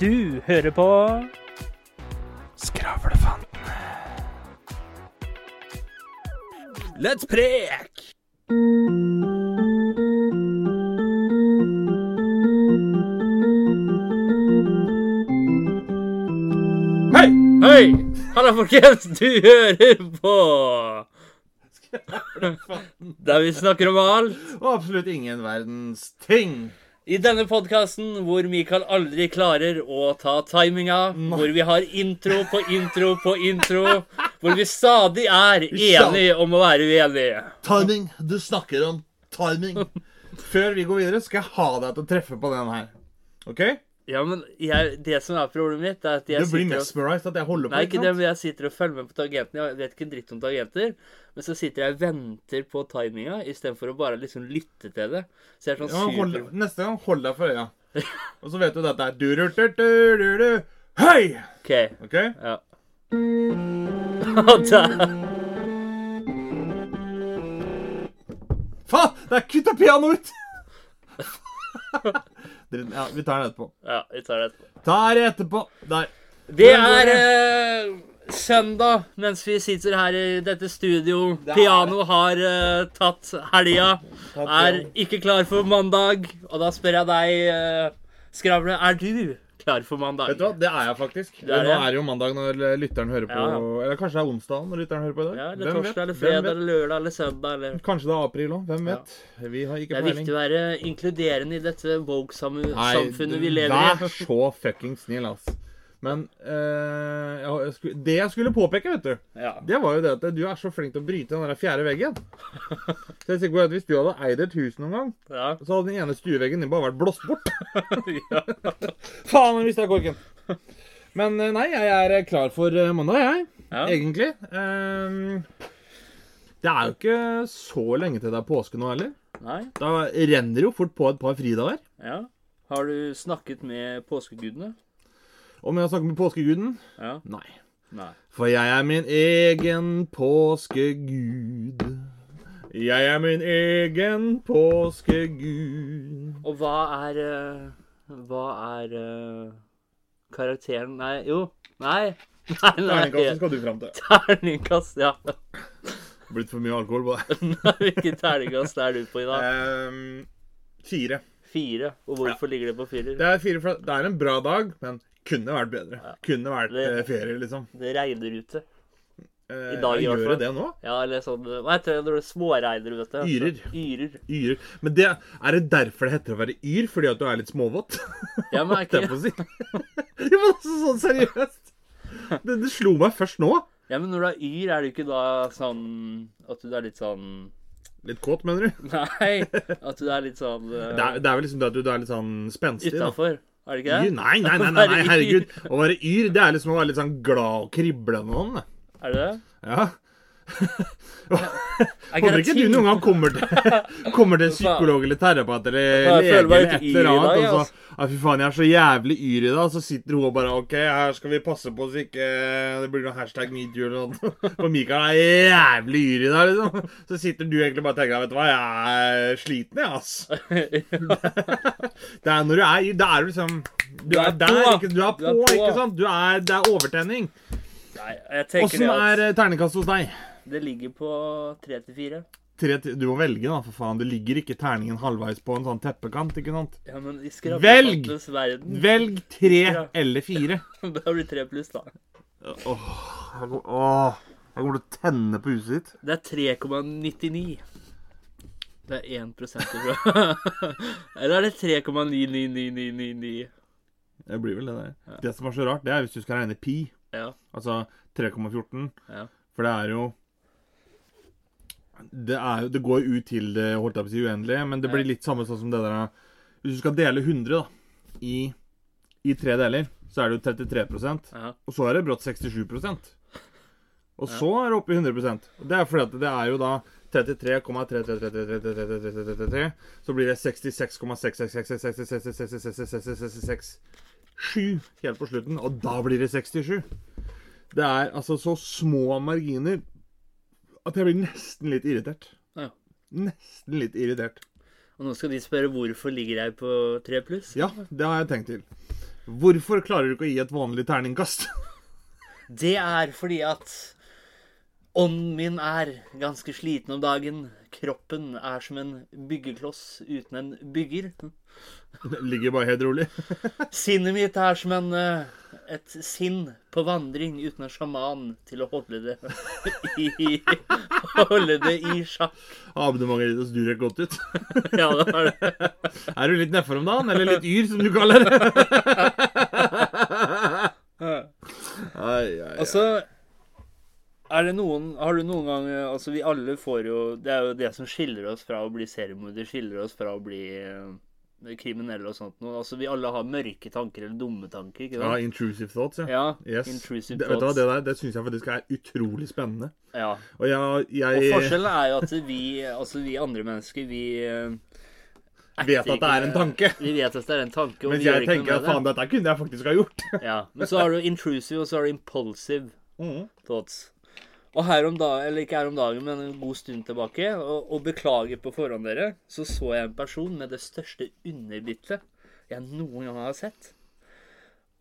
Du hører på Skravlefanten. Let's prek! Hei! Hei! Halla, folkens! Du hører på Der vi snakker om alt. Og absolutt ingen verdens ting. I denne podkasten hvor Mikael aldri klarer å ta timinga, hvor vi har intro på intro på intro, hvor vi stadig er enige om å være uenige. Timing. Du snakker om timing. Før vi går videre, skal jeg ha deg til å treffe på den her. OK? Ja, men jeg, det som er problemet mitt, er at jeg sitter og at jeg på. Nei, ikke det, jeg sitter og følger med på tangentene. Jeg vet ikke en dritt om tangenter. Men så sitter jeg og venter på timinga istedenfor å bare liksom lytte til det. Så jeg er sånn Ja, hold, neste gang, hold deg for øya. Og så vet du at det er du, du, du, du, du. Hei! OK. OK? Ja. Faen! Det er kutta piano ut! Ja, vi tar den etterpå. Ja, vi tar det etterpå. Tar det etterpå. Der. Det er eh, søndag mens vi sitter her i dette studio. er- Piano har eh, tatt helga. Er ikke klar for mandag. Og da spør jeg deg, eh, Skravle, er du klar for mandag? Vet du hva, det er jeg faktisk. Det er Nå er det jo mandag når lytteren hører på Ja, ja. Eller kanskje det er onsdag når lytteren hører på i dag. Ja, eller Hvem vet? torsdag eller fredag eller lørdag eller søndag eller Kanskje det er april òg. Hvem Ja. vet? Vi har Det er peiling. viktig å være inkluderende i dette woke-samfunnet vi lever i. vær så fucking snill, ass. Men skulle, det jeg skulle påpeke, vet du, Ja. det var jo det at du er så flink til å bryte den der fjerde veggen. Så jeg er sikker på at Hvis du hadde eid et hus noen gang, Ja. så hadde den ene stueveggen din bare vært blåst bort. ja. Faen, jeg mista korken. Men eh, nei, jeg er eh, klar for mandag, jeg. Ja. Egentlig. Ehm, det er jo ikke så lenge til det er påske nå heller. Nei. Da renner det jo fort på et par fridager. Ja. Har du snakket med påskegudene? Om jeg har snakket med påskeguden? Ja. Nei. Nei. For jeg er min egen påskegud. Jeg er min egen påskegud. Og hva er eh, Hva er eh, karakteren Nei, jo. Nei. Nei, nei. Terningkast skal du fram til. Terningkast, ja. Blitt for mye alkohol på deg. Hvilken terningkast er du på i dag? Um, fire. Fire. Og hvorfor ligger det på firer? Det er fire, det er en bra dag, men kunne vært bedre. Kunne vært Det- eh, ferie, liksom. Det regner ute. Eh, I dag i hvert fall. det det nå? Ja, eller sånn Hva heter det når det småregner, vet du? Yrer. Yrer. Men det, er det derfor det heter å være yr? Fordi at du er litt småvåt? Ja, men er ikke det si. ja, men altså, sånn seriøst. Det, det slo meg først nå. Ja, men når du er yr, er du ikke da sånn At du er litt sånn Litt kåt, mener du? Nei, at du er litt sånn uh, Det er, det er vel liksom det at du, du er litt sånn spenstig. da. Er det ikke Yr? det? Nei, nei, nei, nei, nei, herregud. Å være yr, det er liksom å være litt sånn glad og krible med noen. det. Er det det? Ja. Er Håper ikke du noen gang kommer til, kommer til en psykolog eller terapeut eller lege eller et eller annet. Og så ja, fy faen, jeg er så jævlig yr i dag. Så sitter hun og bare OK, her skal vi passe på så ikke det blir noe hashtag metoo eller noe. For Mikael er jævlig yr i dag, liksom. Så sitter du egentlig bare og tenker vet du hva, jeg er sliten, jeg, ass. Det er når du er yr, da er du liksom Du er er der, ikke, du er på, ikke sant? Du er, det er overtenning. Åssen er eh, terningkastet hos deg? Det ligger på tre til fire. Du må velge, da, for faen. Det ligger ikke terningen halvveis på en sånn teppekant, ikke sant? Ja, men i Velg! Velg tre Ja. eller fire. Da blir det tre pluss, da. Åh, jeg går- åh, jeg kommer til å tenne på huset ditt. Det er 3,99. Det er 1% ifra. Eller er det 3,99999? Det blir vel det der. Det som er så rart, det er hvis du skal regne pi. Ja. Altså 3,14. Ja. For det er jo det, er, det går ut til det holdt jeg på å si uendelige, men det blir litt samme sånn som det der Hvis du skal dele 100 da, i, i tre deler, så er det jo 33 Ja. Og så er det brått 67% Og så er det oppe i 100 Og Det er fordi at det er jo da 33,3333333 Så blir det 66,66666666667 helt på slutten, og da blir det 67. Det er altså så små marginer at jeg blir nesten litt irritert. Ja. Nesten litt irritert. Og nå skal de spørre hvorfor ligger jeg på 3 pluss? Ja, det har jeg tenkt til. Hvorfor klarer du ikke å gi et vanlig terningkast? Det er fordi at ånden min er ganske sliten om dagen. Kroppen er som en byggekloss uten en bygger. Ligger bare helt rolig. Sinnet mitt er som en, eh, et sinn på vandring uten en sjaman til å holde det i, holde det i sjakk. Abonnementet ditt hos Durek godt ut. Ja, det er det. Er du litt nedfor om dagen? Eller litt yr, som du kaller det? Ai, ai, ai. Altså er det noen, Har du noen gang Altså, vi alle får jo Det er jo det som skiller oss fra å bli seriemorder, skiller oss fra å bli eh, kriminelle og sånt noe. Altså, vi alle har mørke tanker eller dumme tanker, ikke sant? Ja, intrusive thoughts, ja. Ja. Yes. Intrusive det, thoughts. det der det syns jeg faktisk er utrolig spennende. Ja. Og jeg, jeg Og forskjellen er jo at vi, altså vi andre mennesker, vi eh, vet at det er en tanke. Vi vet at det er en tanke, Mens jeg tenker at faen, dette kunne jeg faktisk ha gjort. Ja. Men så har du intrusive, og så har du impulsive mm. thoughts. Og her om dagen, eller ikke her om dagen, men en god stund tilbake, og, og beklager på forhånd dere, så så jeg en person med det største underbittet jeg noen gang har sett.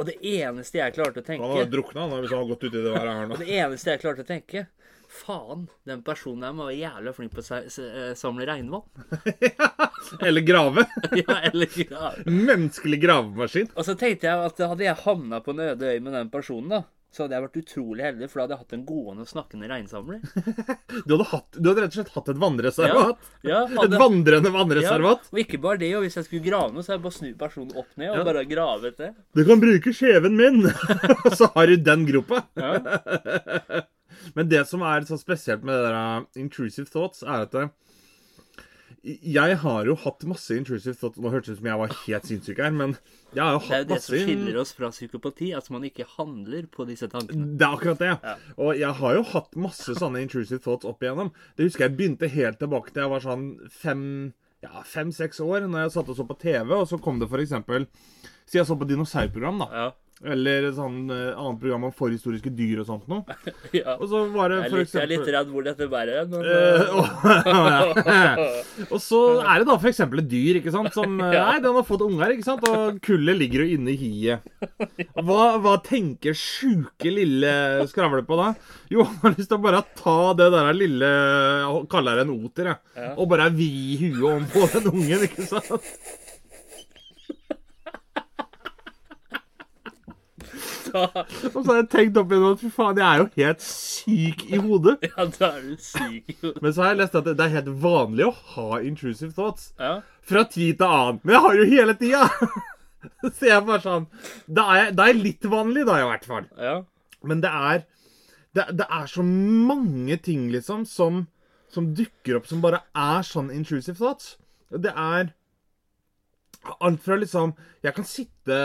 Og det eneste jeg klarte å tenke Han har drukna hvis han har gått uti det været her nå. Og det eneste jeg klarte å tenke Faen, den personen der må være jævla flink på å eh, samle regnvann. Eller grave. ja, eller grave. Menneskelig gravemaskin. Og så tenkte jeg at hadde jeg havna på en øde øy med den personen, da, så hadde jeg vært utrolig heldig, for da hadde jeg hatt en gående og snakkende reinsamler. Du hadde, hatt, du hadde rett og slett hatt et vannreservat. Ja, Et hadde, vandrende ja, vannreservat. og ikke bare det, og hvis jeg skulle grave noe, så hadde jeg bare snudd personen opp ned og Ja. bare gravet det. Du kan bruke skjeven min, og så har du den gropa. Men det som er så spesielt med det der uh, intrusive thoughts, er at det, jeg har jo hatt masse intrusive thoughts Nå hørtes det ut som jeg var helt sinnssyk her, men jeg har jo hatt masse Det er jo det som skiller oss fra psykopati, at man ikke handler på disse tankene. Det er akkurat det. Ja. Og jeg har jo hatt masse sånne intrusive thoughts opp igjennom. Det husker jeg begynte helt tilbake til jeg var sånn fem ja, fem-seks år, når jeg satt og så på TV, og så kom det eksempel Si jeg så på dinosaurprogram, da. Ja. Eller sånn eh, annet program om forhistoriske dyr og sånt noe. ja. Og så var det Jeg er, for litt, jeg er litt redd hvor dette bærer hen. men, Eh, eh, og, og så er det da for eksempel et dyr, ikke sant, som eh. Nei, den har fått unger, ikke sant, og kullet ligger jo inne i hiet. Hva, hva tenker sjuke lille skravle på da? Jo, han har lyst til å bare ta det der lille kaller det en oter, jeg. Og bare vri huet om på den ungen, ikke sant? Da, Og så har jeg tenkt opp igjen at fy faen, jeg er jo helt syk i hodet. ja, da er du syk. i hodet. Men så har jeg lest at det er helt vanlig å ha intrusive thoughts. Ja. fra tid til annen. Men jeg har jo hele tida! Så jeg bare sånn Da er, det er litt vanlig, da, i hvert fall. ja. Men det er Det, det er så mange ting, liksom, som, som dukker opp som bare er sånn intrusive thoughts. Det er Alt fra liksom Jeg kan sitte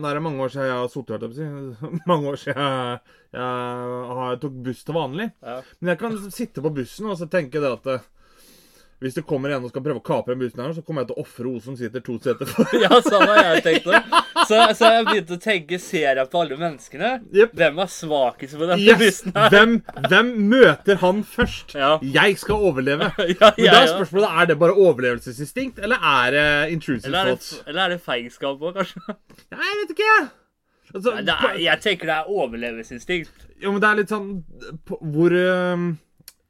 Nå er det mange år siden jeg har sittet. Mange år siden jeg, jeg tok buss til vanlig. Ja. Men jeg kan sitte på bussen og så tenke det at hvis det kommer en og skal prøve å kapre en her, så kommer jeg til å ofre hun som sitter to seter for. Ja, sånn har jeg tenkt det. Så, så jeg begynte å tenke Ser jeg på alle menneskene? Yep. Hvem er svakest på denne Yes! bussen her? Hvem, hvem møter han først? Ja. Jeg skal overleve. Ja, Men da er spørsmålet er det bare overlevelsesinstinkt, eller er det intrusive Eller er det, thoughts? eller er det feigskap òg, kanskje? Nei, jeg vet ikke. Altså, Nei, er, jeg tenker det er overlevelsesinstinkt. Jo, men det er litt sånn på, Hvor øh,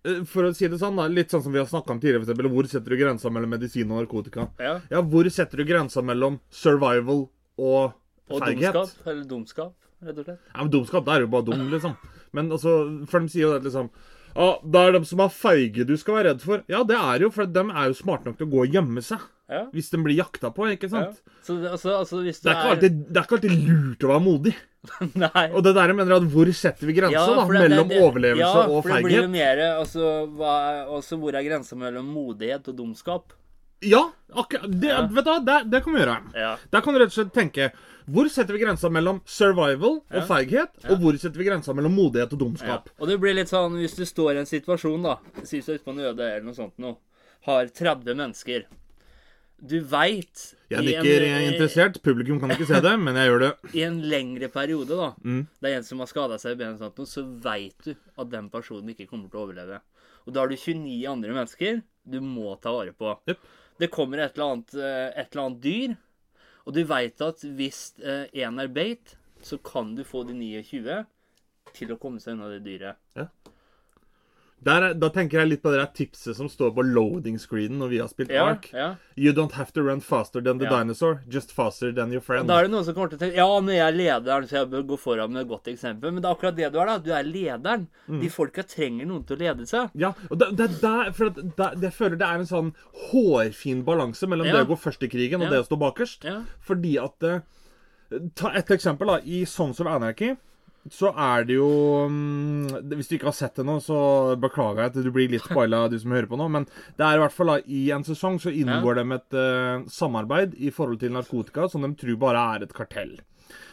For å si det sånn, da. Litt sånn som vi har snakka om tidligere, for eksempel. Hvor setter du grensa mellom medisin og narkotika? Ja. Ja, hvor setter du grensa mellom survival og, Og feighet? dumskap. Eller dumskap, rett og slett. Ja, men Dumskap, det er jo bare dum, liksom. Men altså, for de sier jo det liksom Ja, det er dem som er feige du skal være redd for. Ja, det er jo, for de er jo smarte nok til å gå og gjemme seg. Ja. Hvis de blir jakta på, ikke ja. sant? Så det, altså, altså Det er, ikke alltid, det er ikke alltid lurt å være modig. Nei. Og det der jeg mener at hvor setter vi grensa, da? mellom det- det- overlevelse ja, og for det blir jo feighet? mer altså, hva, altså, Hvor er grensa mellom modighet og dumskap? Ja, akkurat. Det, Ja. Vet du det, det kan vi gjøre. Ja. Der kan du rett og slett tenke Hvor setter vi grensa mellom survival og Ja. feighet? Og hvor setter vi grensa mellom modighet og Ja. dumskap? Og det blir litt sånn hvis du står i en situasjon, da Si du er ute på en øde eller noe sånt noe. Har 30 mennesker. Du veit Jeg nikker jeg er interessert. Publikum kan ikke se det, men jeg gjør det. I en lengre periode, da, Mm. det er en som har skada seg i benet, så veit du at den personen ikke kommer til å overleve. Og da har du 29 andre mennesker du må ta vare på. Yep. Det kommer et eller, annet, eh, et eller annet dyr, Og du veit at hvis én er beit, så kan du få de 29 til å komme seg unna det dyret. Der, er- da tenker jeg litt på det der tipset som står på loading screenen når vi har spilt Ja, Ark. ja. You don't have to run faster than the Ja. dinosaur, just faster than your friend. Da er det noen som kommer til å tenke Ja, men jeg er lederen, så jeg bør gå foran med et godt eksempel. Men det er akkurat det du er, da. Du er lederen. Mm. De folka trenger noen til å lede seg. Ja, og det, det er der, for det, det, jeg føler det er en sånn hårfin balanse mellom det å gå først i krigen og det å stå bakerst. Fordi at eh, Ta et eksempel, da. I Sons of Anarchy så er det jo mm, Hvis du ikke har sett det nå, så beklager jeg at du blir litt spoila, du som hører på nå. Men det er i hvert fall da, i en sesong så inngår de et uh, samarbeid i forhold til narkotika som de tror bare er et kartell.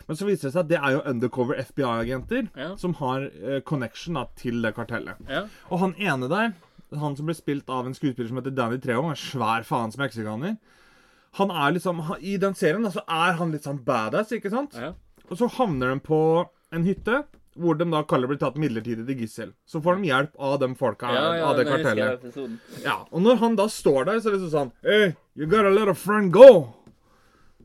Men så viser det seg at det er jo undercover FBI-agenter Ja. som har uh, connection da, til det kartellet. Ja. Og han ene der, han som ble spilt av en skuespiller som heter Danny Treho, en svær faens meksikaner Han er liksom I den serien da, så er han litt sånn badass, ikke sant? Ja. Og så havner de på en hytte hvor de da kaller blir tatt midlertidig til gissel. Så får de hjelp av de folka Ja, ja, av det kartellet. Ja, og når han da står der, så er det sånn Hey, you gotta let a friend go.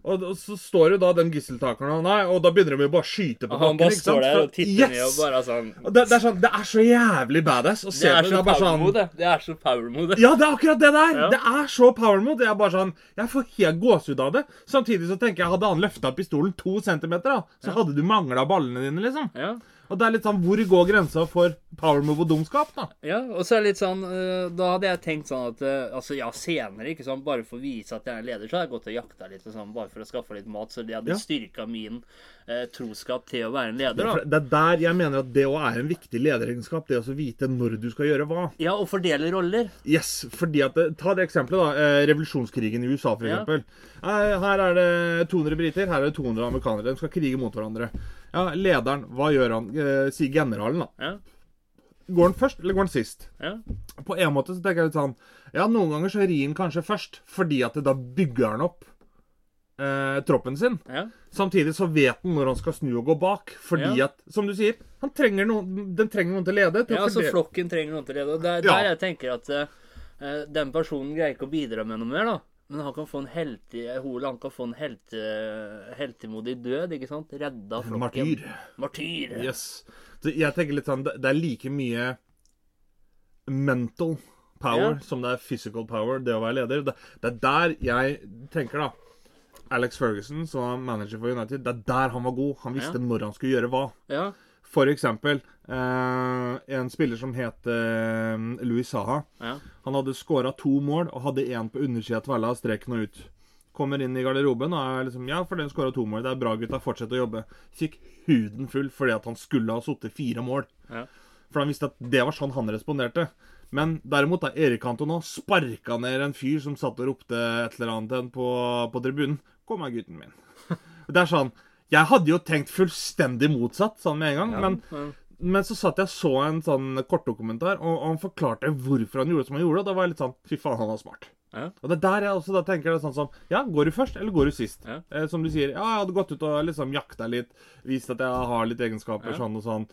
Og, og så står jo da den gisseltakeren og nei, og da begynner de jo bare å skyte på han bare står der og titter ned og bare sånn det, det, er sånn, det er så jævlig badass å se Det på. Det er bare sånn. Det er så power mode. Ja, det er akkurat det der! Ja. Det er så power mode. Jeg er bare sånn Jeg får helt gåsehud av det. Samtidig så tenker jeg, hadde han løfta pistolen to centimeter, da, så hadde du mangla ballene dine, liksom. Ja. Og det er litt sånn Hvor går grensa for power move og dumskap, da? Ja, og så er det litt sånn øh, Da hadde jeg tenkt sånn at øh, Altså, ja, senere, ikke sant, bare for å vise at jeg er leder, så hadde jeg gått og jakta litt, og sånn, bare for å skaffe litt mat, så det hadde Ja. styrka min eh, troskap til å være en leder, da. det er der jeg mener at det òg er en viktig lederegenskap. Det å vite når du skal gjøre hva. Ja, og fordele roller. Yes, fordi at Ta det eksempelet, da. Eh, revolusjonskrigen i USA, for Ja. eksempel. Eh, her er det 200 briter, her er det 200 amerikanere. De skal krige mot hverandre. Ja, Lederen, hva gjør han? Eh, sier generalen, da. Ja, Går han først, eller går han sist? ja, På en måte så tenker jeg litt sånn Ja, noen ganger så rir han kanskje først, fordi at det da bygger han opp eh, troppen sin. ja. Samtidig så vet han når han skal snu og gå bak, fordi Ja. at, som du sier, han trenger noen, den trenger noen til å lede. Til ja altså flokken trenger noen til å lede. Og det er der jeg tenker at eh, den personen greier ikke å bidra med noe mer, da. Men han kan få en heltig Hole, han kan få en helte, heltemodig død, ikke sant? Redda flokken. Martyr. Martyr. Yes. Jeg tenker litt sånn Det det er like mye mental power Ja. som det er physical power, det å være leder. Det, det er der jeg tenker, da. Alex Ferguson, som var manager for United, det er der han var god. Han visste Ja. når han skulle gjøre hva. Ja. For eksempel eh, en spiller som het eh, Louis Saha. Ja. Han hadde skåra to mål og hadde én på undersida av tvella streken og ut. Kommer inn i garderoben og er liksom Ja, for den skåra to mål. Det er bra, gutta. Fortsett å jobbe. Fikk huden full fordi at han skulle ha sittet fire mål. Ja. For han visste at det var sånn han responderte. Men derimot, da Erik Cantona sparka ned en fyr som satt og ropte et eller annet på, på tribunen. 'Kom her, gutten min'. Det er sånn Jeg hadde jo tenkt fullstendig motsatt sånn med en gang, men ja. men så satt jeg så en sånn kortdokumentar, og, og han forklarte hvorfor han gjorde som han gjorde. Og da var jeg litt sånn Fy faen, han var smart. Ja. Og det er der jeg også da tenker det sånn som Ja, går du først, eller går du sist? Ja. Eh, som du sier, ja, jeg hadde gått ut og liksom jakta litt, vist at jeg har litt egenskaper, Ja. sånn og sånn.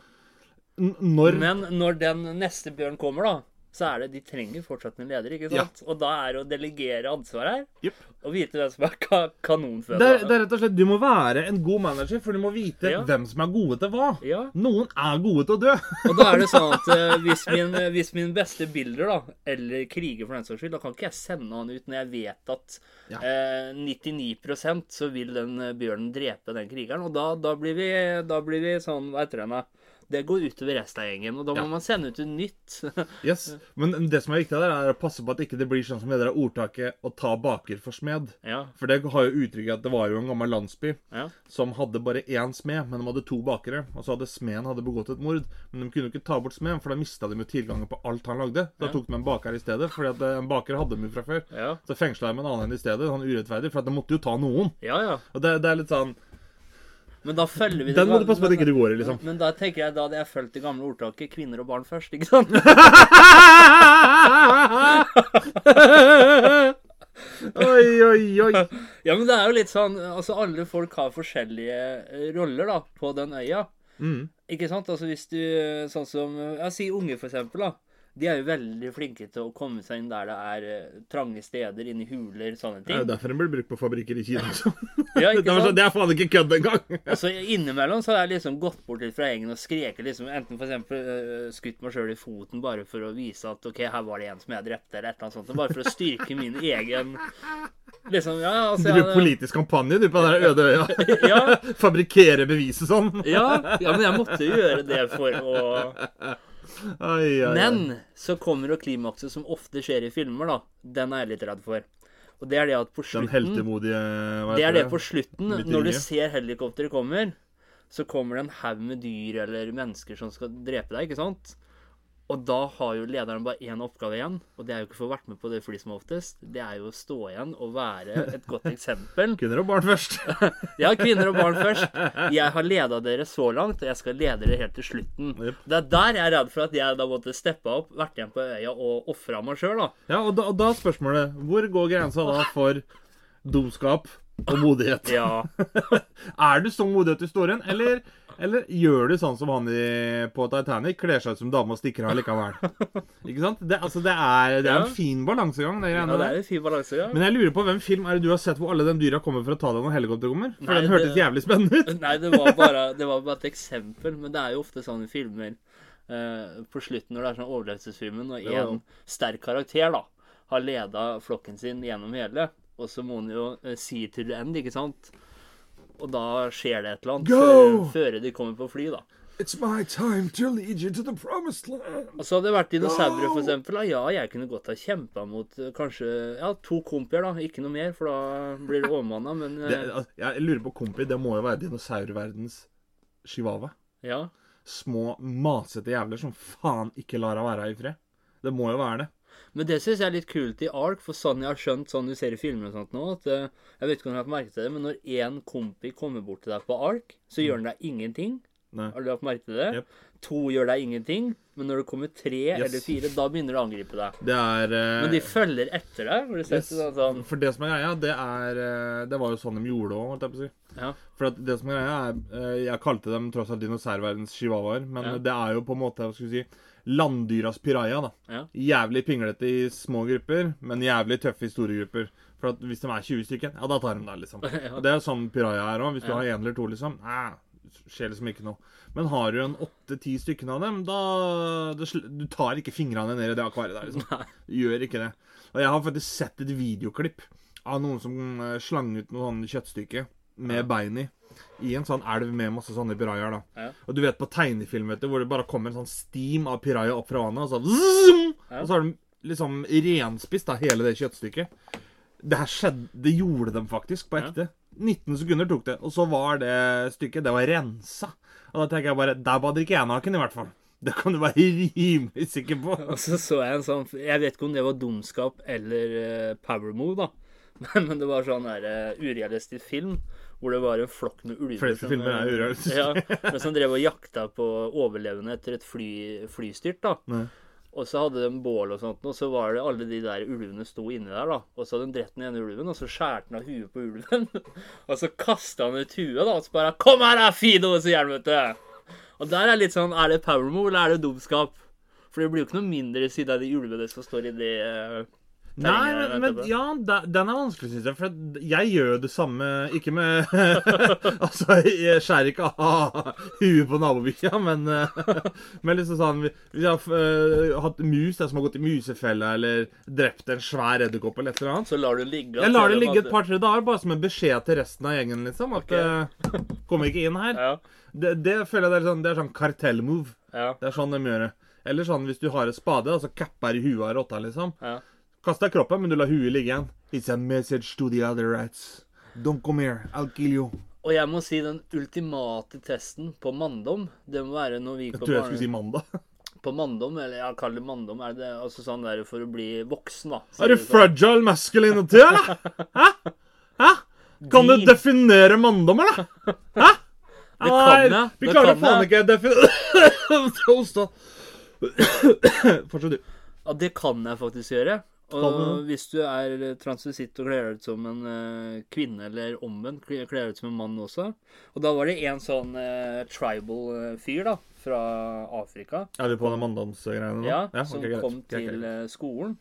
N når Men når den neste bjørn kommer, da, så er det De trenger fortsatt en leder, ikke Ja. sant? Og da er det å delegere ansvar her. Yep. Og vite hvem som er ka kanonføde. det, er, det er rett og slett Du må være en god manager, for du må vite Ja. hvem som er gode til hva. Ja. Noen er gode til å dø. Og da er det sånn at uh, hvis, min, hvis min beste bilder, da, eller kriger for den saks skyld, da kan ikke jeg sende han ut når jeg vet at Ja. eh, 99% så vil den eh, bjørnen drepe den krigeren. Og da, da, blir, vi, da blir vi sånn Hva heter det? Det går utover resten av gjengen, og da må Ja. man sende ut noe nytt. Yes. Men det som er viktig der, er å passe på at ikke det blir sånn som det der ordtaket 'å ta baker for smed'. ja. For det har jo uttrykket at det var jo en gammel landsby Ja. som hadde bare én smed, men de hadde to bakere. Og så hadde smeden hadde begått et mord, men de kunne jo ikke ta bort smeden, for da mista de jo tilgangen på alt han lagde. Da tok de en baker i stedet, fordi at eh, en baker hadde de jo fra før. Ja. Så fengsla de en annen i stedet, sånn urettferdig, for at de måtte jo ta noen. ja, ja. Og det, det er litt sånn Men da følger vi det Den må du passe på at ikke du går i, liksom. Men da tenker jeg da hadde jeg fulgt det gamle ordtaket 'kvinner og barn først', ikke sant? Oi, oi, oi. Ja, men det er jo litt sånn Altså, alle folk har forskjellige eh, roller, da, på den øya. Mm. Ikke sant? Altså hvis du Sånn som Ja, si unge, for eksempel, da. De er jo veldig flinke til å komme seg inn der det er eh, trange steder, inn i huler, sånne ting. Det er jo derfor den blir brukt på fabrikker i Kina. altså. Ja, det, ikke sånn, sant? det er faen ikke kødd engang! Altså, innimellom så har jeg liksom gått bort litt fra gjengen og skreket liksom, enten for eksempel øh, skutt meg sjøl i foten bare for å vise at OK, her var det en som jeg drepte, eller et eller annet sånt. Bare for å styrke min egen Liksom, ja, altså Du jeg- driver politisk kampanje du på den øde øya. Ja, Fabrikkere beviset sånn. ja, ja, men jeg måtte jo gjøre det for å Ai, ai, ai. Men så kommer jo klimakset, som ofte skjer i filmer, da. Den er jeg litt redd for. Og det er det at på Den slutten heltemodige Det er det på slutten, når du ser helikopteret kommer, så kommer det en haug med dyr eller mennesker som skal drepe deg, ikke sant? Og da har jo lederen bare én oppgave igjen, og det er jo ikke å få vært med på det flyet som oftest. Det er jo å stå igjen og være et godt eksempel. Kvinner og barn først. Ja, kvinner og barn først. Jeg har leda dere så langt, og jeg skal lede dere helt til slutten. Yep. Det er der jeg er redd for at jeg da måtte steppe opp, vært igjen på øya og ofra meg sjøl, da. Ja, og da, og da spørsmålet Hvor går grensa da for dumskap og modighet? Ja. Er du så modig at du står igjen, eller, eller gjør du sånn som han i, på Titanic? Kler seg ut som dame og stikker av likevel. Ikke sant? Det, altså, det, er, det er en fin balansegang, det ja, det er en fin balansegang. Men jeg lurer på hvem film er det du har sett hvor alle de dyra kommer for å ta deg når helikopteret kommer? For Nei, den hørtes det- jævlig spennende ut. Nei, det var, bare, det var bare et eksempel, men det er jo ofte sånne filmer eh, på slutten når det er sånn overlevelsesfilmen, og en sterk karakter da har leda flokken sin gjennom hele, og så må han jo si see to the end, ikke sant? Og da skjer det et eller annet før, før de kommer på fly, da. It's my time to lead you to the promised land. Altså hadde det vært dinosaurer, for eksempel. Da. Ja, jeg kunne godt ha kjempa mot eh, kanskje ja, to kompier, da. Ikke noe mer, for da blir det overmanna, men eh, Det, jeg lurer på Kompi, det må jo være dinosaurverdens chihuahua. ja. Små, masete jævler som faen ikke lar deg være i fred. Det må jo være det. Men det syns jeg er litt kult i Ark, for sånn jeg har skjønt sånn du ser i filmer og sånt nå, at eh, Jeg vet ikke om du har lagt merke til det, men når én kompi kommer bort til deg på Ark, så gjør han deg ingenting. Nei. Har du lagt merke til det? Yep. To gjør deg ingenting, men når det kommer tre Yes. eller fire, da begynner det å angripe deg. Det er uh... Men de følger etter deg. Har du sett yes. Sånn, sånn, For det som er greia, det er eh, Det var jo sånn de gjorde òg, holdt jeg på å si. ja. For at det som er greia, er Jeg kalte dem tross alt dinosaurverdens chihuahuaer, men Ja. det er jo på en måte hva skal vi si, landdyras piraja. da. Ja. Jævlig pinglete i små grupper, men jævlig tøffe i store grupper. For hvis de er 20 stykker, ja, da tar de deg, liksom. Ja. Det er sånn piraja er òg. Hvis du har én eller to, liksom, eh, skjer liksom ikke noe. Men har du en åtte-ti stykker av dem, da det, Du tar ikke fingrene ned i det akvariet der, liksom. Du gjør ikke det. Og jeg har faktisk sett et videoklipp av noen som eh, slang ut noe sånn kjøttstykke med bein i. I en sånn elv med masse sånne pirajaer, da. Og du vet på tegnefilm, vet du, hvor det bare kommer en sånn steam av piraja opp fra vannet, og så, Ja. og så har de liksom renspist da, hele det kjøttstykket. Det her skjedde Det gjorde de faktisk, på ekte. 19 sekunder tok det, og så var det stykket Det var rensa. Og da tenker jeg bare Der bader ikke jeg naken, i hvert fall. Det kan du være rimelig sikker på. Og så så jeg en sånn Jeg vet ikke om det var dumskap eller eh, power move, da. Men, men det var sånn der uh, urealistisk film hvor det var en flokk med ulver Fleste filmer er eh, urealistiske. Ja, men som drev og jakta på overlevende etter et fly, flystyrt, da. Nei. Og så hadde de bål og sånt, og så var det alle de der ulvene sto inni der, da. Og så hadde de drept den ene ulven, og så skjærte han av huet på ulven. og så kasta han ut huet, da, og så bare 'Kom her, da, Fido!' sier han, vet du. Og der er litt sånn Er det power move, eller er det dumskap? For det blir jo ikke noe mindre siden av de ulvene som står i det eh, Nei, men, men ja, den er vanskelig, syns jeg. For jeg gjør det samme Ikke med Altså, jeg skjærer ikke av huet på nabobikkja, men, eh, men liksom sånn Hvis jeg har eh, hatt mus jeg som har gått i musefella, eller drept en svær edderkopp eller et eller annet Så lar du ligge. Jeg lar det ligge et par-tre dager, bare som en beskjed til resten av gjengen, liksom. At okay. Kom Kommer ikke inn her. Ja. Det, det føler jeg det er sånn, det er sånn kartellmove. Ja. Det er sånn de gjør det. Eller sånn hvis du har en spade, og så capper i huet av rotta, liksom. ja. Kast deg kroppen, men du lar huet ligge igjen. It's a message to the other rats. Don't come here, I'll kill you. Og jeg må si den ultimate testen på manndom, det må være når vi Jeg tror jeg skulle si mandag. På manndom, eller ja, kaller det manndom, er det altså sånn der for å bli voksen, da. Er du fragile masculinity, eller? Hæ? Hæ? Kan du definere manndom, eller? Hæ? Det kan jeg, Vi det klarer faen ikke definere Hosta. Fortsett, du. Ja, det kan jeg faktisk gjøre. Og hvis du er transvisitt og kler deg ut som en uh, kvinne, eller omvendt, kler deg ut som en mann også Og da var det en sånn uh, tribal eh, fyr, da, fra Afrika, Er du på den manndamsgreiene nå? ja, ja som okay, kom Greit, til eh, skolen.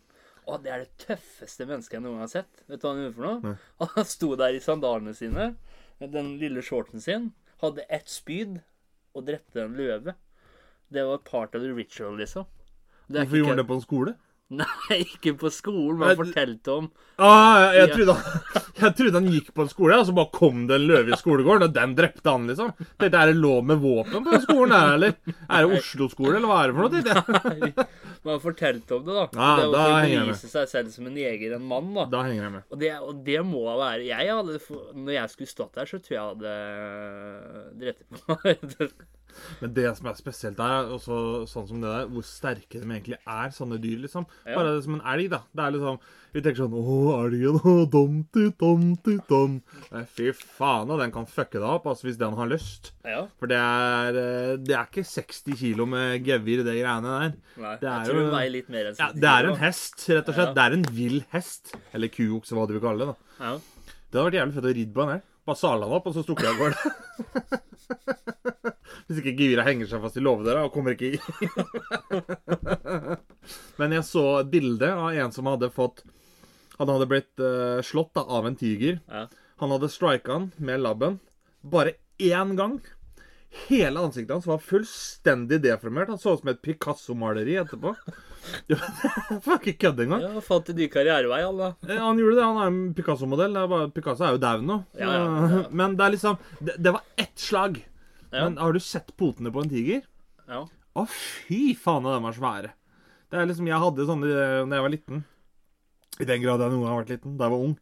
Og det er det tøffeste mennesket jeg noen gang har sett. Vet du hva han gjorde for noe? Nei. Han sto der i sandalene sine, den lille shorten sin, hadde ett spyd og drepte en løve. Det var part of the ritual, liksom. Hvorfor gjorde han det på en skole? Nei, ikke på skolen. men det- fortalte om Ah, jeg, trodde, han- jeg trodde han gikk på en skole, og så bare kom det en løve i skolegården, og den drepte han, liksom. Dette Er det lov med våpen på den skolen her, eller? Er det Oslo-skole, eller hva er det for noe? tenkte jeg. Man fortalte om det, da. Ja, det da å jeg bevise seg selv som en jeger, en mann, da. Da henger jeg med. Og det, og det må være Jeg hadde Når jeg skulle stått der, så tror jeg jeg hadde drept på meg. Men det som er spesielt der, er også sånn som det der, hvor sterke de egentlig er, sånne dyr, liksom. Ja. Bare som en elg, da. Det er liksom Vi tenker sånn Å, elgen, å, domti, domti, dom. Nei, fy faen, og den kan fucke deg opp, altså, hvis den har lyst. Ja. For det er eh, Det er ikke 60 kilo med gevir, det greiene der. Nei, Det er jeg tror jo- den veier litt mer enn Ja, det er en hest, rett og slett. Ja. Det er en vill hest. Eller kuokse, hva du vil kalle det. da. Ja. Det hadde vært jævlig fett å ridde på den her. Bare sala den opp, og så stukket jeg av gårde. Hvis ikke giret henger seg fast i låvedøra og kommer ikke i. Men jeg så et bilde av en som hadde fått Han hadde blitt uh, slått da, av en tiger. Ja. Han hadde strika han med labben bare én gang. Hele ansiktet hans var fullstendig deformert. Han så ut som et Picasso-maleri etterpå. Var ikke kødd engang. ja, fant en ny karrierevei, han da. Han gjorde det. Han er en Picasso-modell. Picasso er jo daud nå. Ja, ja. Men det er liksom det, det var ett slag. Men har du sett potene på en tiger? Ja. Å, fy faen, de er svære. Det er liksom, Jeg hadde sånne eh, da jeg var liten. I den grad jeg noen gang har vært liten. Da jeg var ung.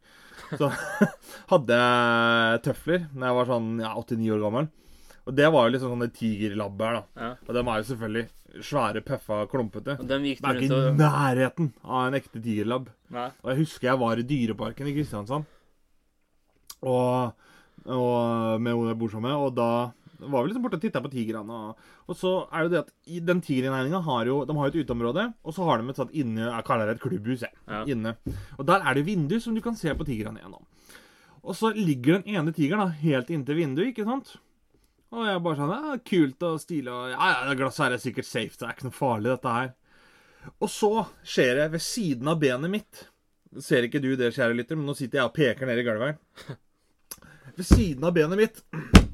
Så hadde jeg tøfler da jeg var sånn ja, 89 år gammel. Og det var jo liksom sånne tigerlabber. da. Ja. Og de er jo selvfølgelig svære, pøffa, klumpete. Og dem gikk Det er ikke i og nærheten av en ekte tigerlabb. Nei. Og jeg husker jeg var i Dyreparken i Kristiansand. Og, og med hun jeg bor sammen med. Og da var vi liksom borte og titta på tigrene. Og, og så er jo det at i den tigerinnæringa har jo de har jo et uteområde, og så har de et sånt inne Jeg kaller det et klubbhus. Jeg, Ja. inne. Og der er det vindu som du kan se på tigrene gjennom. Og så ligger den ene tigeren da, helt inntil vinduet, ikke sant? Og jeg bare sånn ja, Kult og stilig og Ja, ja, glasset her er sikkert safe. Det er ikke noe farlig, dette her. Og så skjer det ved siden av benet mitt. Ser ikke du det, kjære lytter, men nå sitter jeg og peker ned i gulvet. Ved siden av benet mitt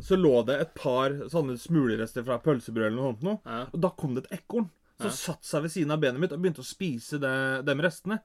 så lå det et par sånne smulerester fra pølsebrød eller noe sånt noe. Ja. Og da kom det et ekorn som satte seg ved siden av benet mitt og begynte å spise de, de restene.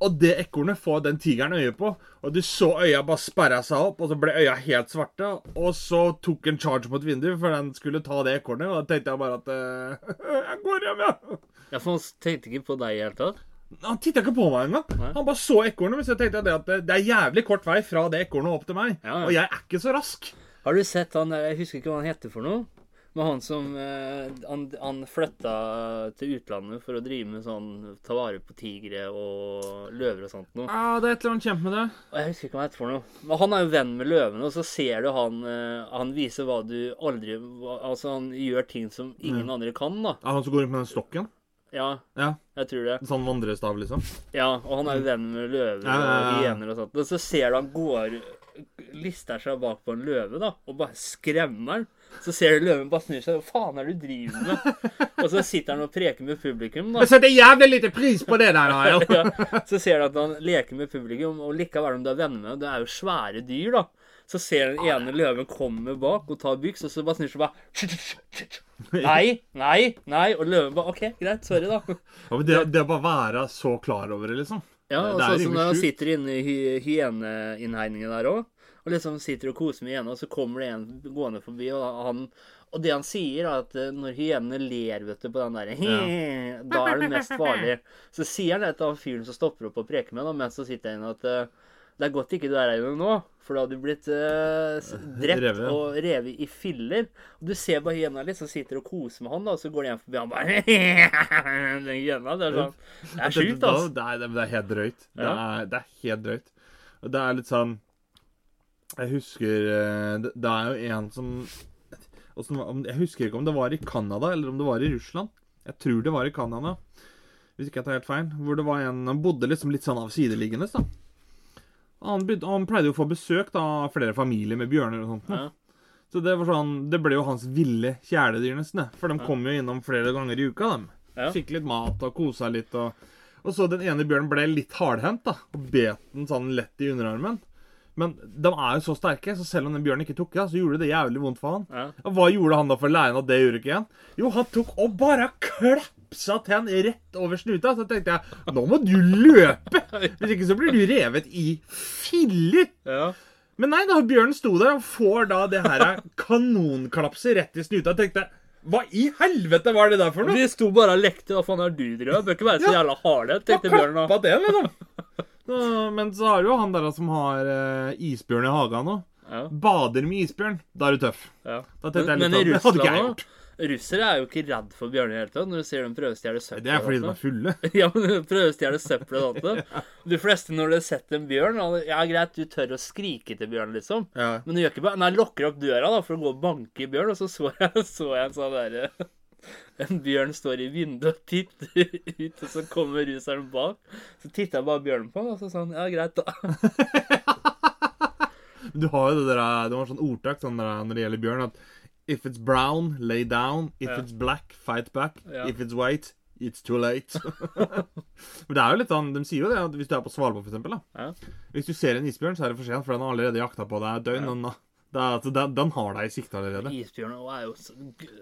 Og det ekornet får den tigeren øye på, og du så øya bare sperra seg opp, og så ble øya helt svarte, og så tok en charge mot vinduet, for den skulle ta det ekornet, og da tenkte jeg bare at eh, Jeg går hjem, jeg. Ja, for han tenkte ikke på deg i det hele tatt. Han titta ikke på meg engang. Han bare så ekornet. Men så tenkte jeg det at det- det er jævlig kort vei fra det ekornet opp til meg. Ja, ja. Og jeg er ikke så rask. Har du sett han der, Jeg husker ikke hva han heter for noe. Men han som eh, han, han flytta til utlandet for å drive med sånn Ta vare på tigre og løver og sånt noe. Ja, det er et eller annet kjempe med det. Og Jeg husker ikke hva han heter for noe. Men han er jo venn med løvene, og så ser du han eh, Han viser hva du aldri Altså, han gjør ting som ingen andre kan, da. Ja, Han som går rundt med den stokken. Ja, Ja, jeg tror det. Sånn vandrestav, liksom. Ja, og han er jo venn med løver Ja, ja, ja. og hyener og sånt. Og så ser du han går Lister seg bak på en løve, da, og bare skremmer han. Så ser du løven bare snur seg. Hva faen er det du driver med? Og så sitter han og preker med publikum, da. Jeg setter jævlig lite pris på det der, Arild. Ja, så ser du at han leker med publikum, og likevel om du er venner med det er jo svære dyr, da. Så ser den ene løven komme bak og ta byks, og så bare snur seg bare Nei, nei, nei. Og løven bare OK, greit, sorry, da. Ja, men det, det å bare være så klar over det, liksom. Ja, og sånn som når han sitter inne i hy hyeneinnhegningen der òg, og liksom sitter og koser med hyena, og så kommer det en gående forbi, og han og det han sier, er at eh, når hyenene ler vet du, på den der Da er det mest farlig. Så sier han det til han fyren som stopper opp og preker med, ham, mens han sitter inne, at eh, det er godt ikke du er her inne nå, for da hadde du blitt eh, drept Reve. og revet i filler. Og du ser bare hyena litt, som sitter og koser med han, da, og så går de igjen forbi han bare Den hyena. Det er sånn Det er sjukt, altså. det, er, det er helt drøyt. Det, er, det er helt drøyt. Og det er litt sånn Jeg husker eh, Det, er jo en som Jeg husker ikke om det var i Canada eller om det var i Russland. Jeg tror det var i Canada. Hvis ikke jeg tar helt feil. Hvor det var en Han bodde liksom litt sånn avsideliggende, da. Han, han pleide jo å få besøk da, av flere familier med bjørner og sånt. Ja. Så det var sånn Det ble jo hans ville kjæledyr, nesten. For de Ja. kom jo innom flere ganger i uka, dem. Ja. Fikk litt mat og kosa litt. Og, og så den ene bjørnen ble litt hardhendt, da. Og bet den sånn lett i underarmen. Men de er jo så sterke, så selv om den bjørnen ikke tok i, så gjorde det jævlig vondt for han. Ja. Og hva gjorde han da for å lære han at det gjorde ikke igjen? Jo, han tok og bare klapsa til han rett over snuta. Så tenkte jeg nå må du løpe! Hvis ikke så blir du revet i filler. Ja. Men nei, da bjørnen sto der og får da det her kanonklapset rett i snuta. Jeg tenkte hva i helvete var det der for noe? Vi sto bare og lekte. Hva faen er du drevet? Bør ikke være så jævla harde, tenkte bjørnen da. Klappa det, liksom. Så, men så har du jo han der som har uh, isbjørn i hagen nå. Ja. Bader med isbjørn. Da er du tøff. Ja. Da tenkte jeg Men, litt men i Russland Russere er jo ikke redd for bjørner i det hele tatt. Når du ser dem prøve å stjele søppel. Det er fordi de er fulle. Ja, men prøve prøver å stjele søppel og sånt. De fleste, når de har sett en bjørn Ja, greit, du tør å skrike til bjørnen, liksom. Ja. Men du gjør ikke bare Nei, lukker opp døra da for å gå og banke i bjørn, og så så jeg, så jeg en sånn derre En bjørn står i vinduet og titter ut, og så kommer russeren bak. Så titter jeg bare bjørnen på, og så han ja, greit, da. Du har jo det der, det var sånn ordtak sånn der, når det gjelder bjørn, at if it's brown, lay down. If Ja. it's black, fight back. Ja. If it's white, it's too late. Men det er jo litt sånn, De sier jo det, at hvis du er på Svalbard, eksempel. Ja. Hvis du ser en isbjørn, så er det for sent, for den har allerede jakta på deg døgn. Ja. og det er, altså, den, den har deg i sikte allerede. Isbjørn er jo så,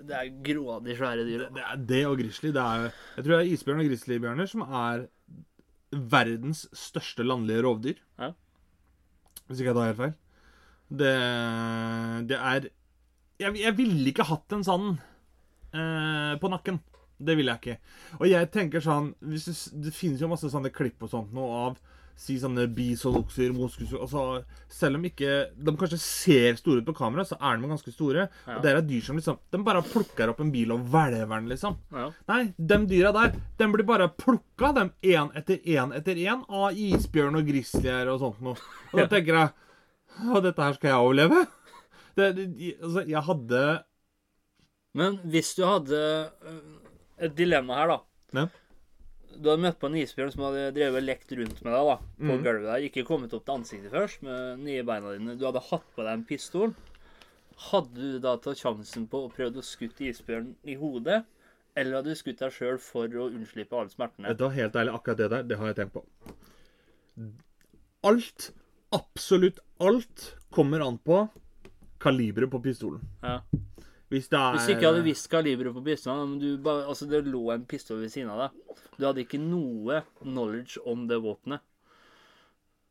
Det er grådig svære dyr. Det er det og grizzly. Jeg tror det er isbjørn og grizzlybjørner som er verdens største landlige rovdyr. Ja. Hvis ikke jeg tar helt feil. Det, det er Jeg, jeg ville ikke hatt en sånn eh, på nakken. Det ville jeg ikke. Og jeg tenker sånn hvis det, det finnes jo masse sånne klipp og sånt nå av Si sånne bisolokser, moskuser altså, Selv om ikke de kanskje ser store ut på kamera, så er de ganske store. Ja. Og det er dyr som liksom De bare plukker opp en bil og hvelver den, liksom. Ja. Nei, de dyra der, de blir bare plukka, dem én etter én etter én, av isbjørn og grizzlyer og sånt noe. Og da tenker jeg Å, dette her skal jeg overleve? Det, det, altså, jeg hadde Men hvis du hadde øh, et dilemma her, da. Ja. Du hadde møtt på en isbjørn som hadde drevet lekt rundt med deg da, på mm. gulvet der. Ikke kommet opp til ansiktet først med nye beina dine. Du hadde hatt på deg en pistol. Hadde du da tatt sjansen på å prøve å skutte isbjørnen i hodet? Eller hadde du skutt deg sjøl for å unnslippe alle smertene? Det du helt ærlig, akkurat det der, det har jeg tenkt på. Alt, absolutt alt, kommer an på kaliberet på pistolen. Ja. Hvis er Hvis du ikke hadde visst kaliberet på pistolen, men du bare, altså det lå en pistol ved siden av deg Du hadde ikke noe knowledge om det våpenet.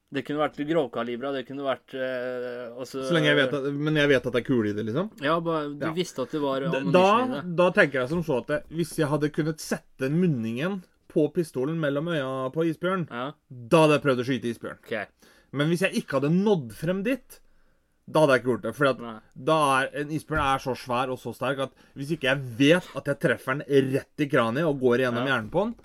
Det kunne vært grovkalibra, det kunne vært eh, altså, Så lenge jeg vet at, Men jeg vet at det er kule i det, liksom. Ja, bare, du Ja. visste at det var Da, i det. da tenker jeg som så at det, hvis jeg hadde kunnet sette munningen på pistolen mellom øya på isbjørn, Ja, da hadde jeg prøvd å skyte isbjørn. Okay. Men hvis jeg ikke hadde nådd frem dit, da hadde jeg ikke gjort det. For er en isbjørn er så svær og så sterk at hvis ikke jeg vet at jeg treffer den rett i kraniet og går gjennom Ja. hjernen på den,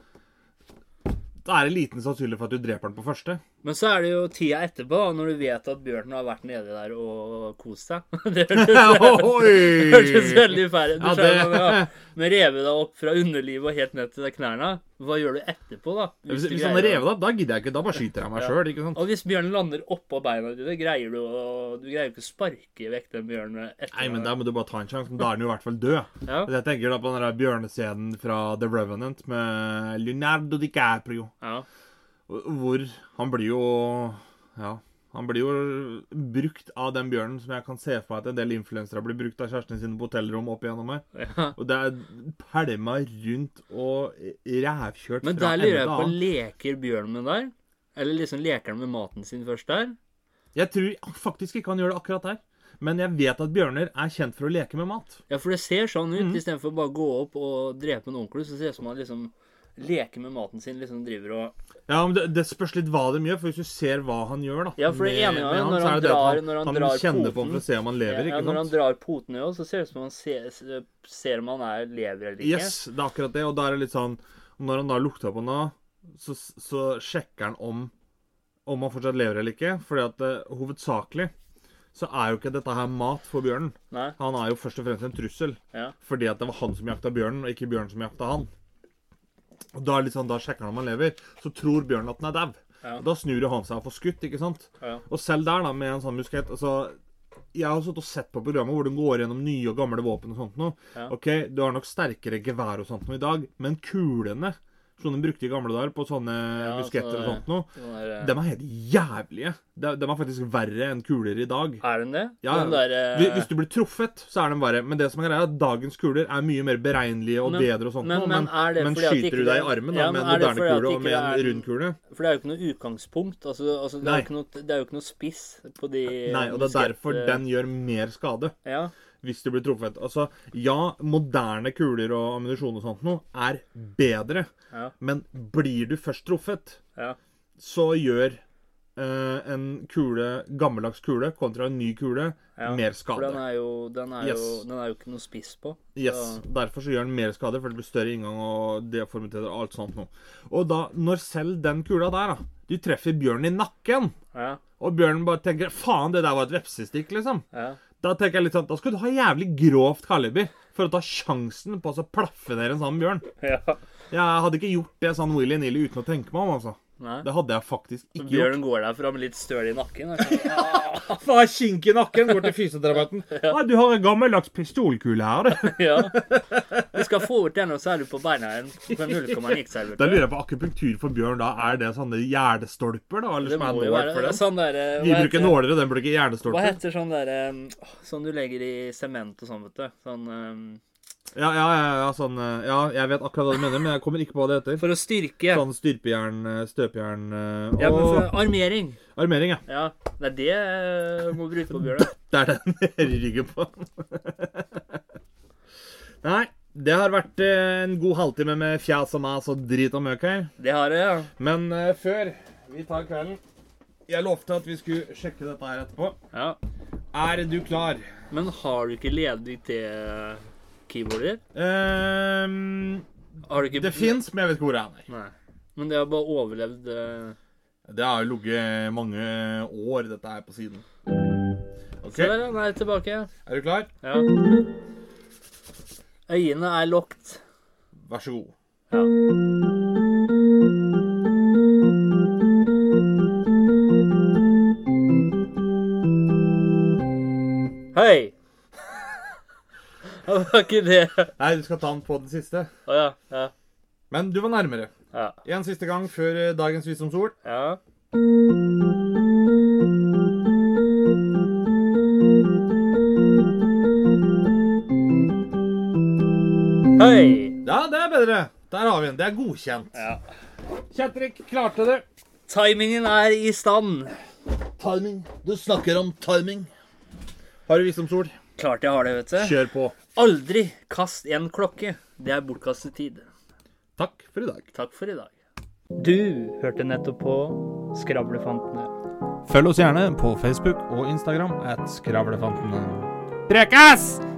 da er det liten sannsynlig for at du dreper den på første. Men så er det jo tida etterpå, når du vet at bjørnen har vært nedi der og kost seg. Det hørtes, veldig fælt ut. Ja, ja. Men revet deg opp fra underlivet og helt ned til knærne. Hva gjør du etterpå, da? Hvis, du hvis han rever deg opp, da gidder jeg ikke. Da bare skyter jeg meg Ja. sjøl. Sant? Og hvis bjørnen lander oppå beina dine, greier du å Du greier ikke å sparke vekk den bjørnen etter Nei, men da må du bare ta en sjanse. Da er den jo i hvert fall død. Ja. Jeg tenker da på den der bjørnescenen fra The Revenant med Leonardo DiCaprio. ja. Hvor han blir jo Ja. Han blir jo brukt av den bjørnen som jeg kan se for meg at en del influensere blir brukt av kjærestene sine på hotellrom opp igjennom her. ja. Og det er pælma rundt og rævkjørt Men der lurer jeg på. Leker bjørnen med der? Eller liksom leker han med maten sin først der? Jeg tror faktisk ikke han gjør det akkurat der. Men jeg vet at bjørner er kjent for å leke med mat. Ja, for det ser sånn ut. Mm. Istedenfor bare å gå opp og drepe en ordentlig, så ser det ut som han liksom leker med maten sin. Liksom driver og Ja, men det, det spørs litt hva de gjør, for hvis du ser hva han gjør, da Ja, for det ene gangen når han drar- han, når han han drar kjenner på poten- ham for å se om han lever, ja, ikke Når han drar poten i oss, så ser det ut som han ser, ser om han er lever eller ikke. Yes, det er akkurat det. Og da er det litt sånn Når han da lukter på noe, så, så sjekker han om om han fortsatt lever eller ikke. Fordi at uh, hovedsakelig så er jo ikke dette her mat for bjørnen. Nei? Han er jo først og fremst en trussel. Ja. Fordi at det var han som jakta bjørnen, og ikke bjørnen som jakta han. Og da, er sånn, da sjekker han om han lever. Så tror bjørnen at den er dau. Ja. Da snur han seg og får skutt, ikke sant? Ja. Og selv der, da, med en sånn muskett altså, Jeg har sittet og sett på programmet hvor de går gjennom nye og gamle våpen og sånt noe. Ja. Ok, du har nok sterkere gevær og sånt noe i dag, men kulene som de brukte i gamle dager på sånne Ja, musketter og sånt noe, Er, eh, de er helt jævlige. De, de er faktisk verre enn kuler i dag. Er den det? Ja, de der, eh, Hvis- du blir truffet, så er de verre. Men det som er greia, er at dagens kuler er mye mer beregnelige og Men- bedre og sånt men- noe. men Men, men skyter du deg i armen armen Ja, med en er moderne kule og med en rund kule For det er jo ikke noe utgangspunkt. Altså, altså, det, er noe, det er jo ikke noe spiss på de Nei, og det er derfor den gjør mer skade. Ja. Hvis du blir truffet. Altså, ja, moderne kuler og ammunisjon og sånt noe er bedre, Ja. men blir du først truffet, ja. så gjør Uh, en kule, gammeldags kule kontra en ny kule ja. mer For den er jo, den er jo, den er jo ikke noe spiss på. Yes, Så- Derfor så gjør den mer skade, for det blir større inngang og deformiteter og alt sånt noe. Og da, når selv den kula der, da, du treffer bjørnen i nakken, Ja. og bjørnen bare tenker 'faen, det der var et vepsestikk', liksom. Ja. Da tenker jeg litt sånn, da skal du ha jævlig grovt kaliber for å ta sjansen på å plaffe ned en sånn bjørn. ja. Jeg hadde ikke gjort det sånn willy nilly uten å tenke meg om, altså. Nei. Det hadde jeg faktisk ikke gjort. Bjørn går derfra med litt støl i nakken. altså. Faen, kink i nakken, går til fysioterapeuten. Ja, du har en gammeldags pistolkule her, du. ja. Du skal få ut den, og så er du på beina igjen Da lurer jeg på akupunktur for bjørn, da. Er det sånne gjerdestolper, da? Eller Det som er må jo være for dem? sånn der eh, Vi bruker heter- nåler, og den bruker Hva heter sånn der eh, Sånn du legger i sement og sånn, vet du. Sånn eh, Ja, ja, ja, ja, sånn eh, Ja, jeg vet akkurat hva du mener, men jeg kommer ikke på hva det heter. For å styrke. Sånn styrpejern, eh, støpejern og... Ja, men for armering. armering, ja. Ja, det er det må bruke på bjørn. Det er den nede i ryggen på. Nei, det har vært eh, en god halvtime med fjas og mas og drit og møk her. Det har det, ja. Men uh, før vi tar kvelden Jeg lovte at vi skulle sjekke dette her etterpå. ja. Er du klar? Men har du ikke ledig til keyboarder? Har du ikke det fins, men jeg vet ikke hvor det er. Nei. Men det har bare overlevd uh... Det har jo ligget mange år, dette her, på siden. Ok, Se der, han er tilbake. Er du klar? Ja. Øyene er lukket. Vær så god. Ja. Det var ikke det. Nei, du skal ta den på den siste. Å ja. Ja. Men du var nærmere. Ja. En siste gang før eh, dagens visdomsord. ja. Hei! Ja, det er bedre. Der har vi den. Det er godkjent. Ja. Kjetrik klarte det. Timingen er i stand. Timing. Du snakker om timing. Har du visdomsord? Klart jeg har det, vet du. Kjør på. Aldri kast en klokke. Det er bortkastet tid. Takk for i dag. Takk for i dag. Du hørte nettopp på Skravlefantene. Følg oss gjerne på Facebook og Instagram at Skravlefantene. Prekas!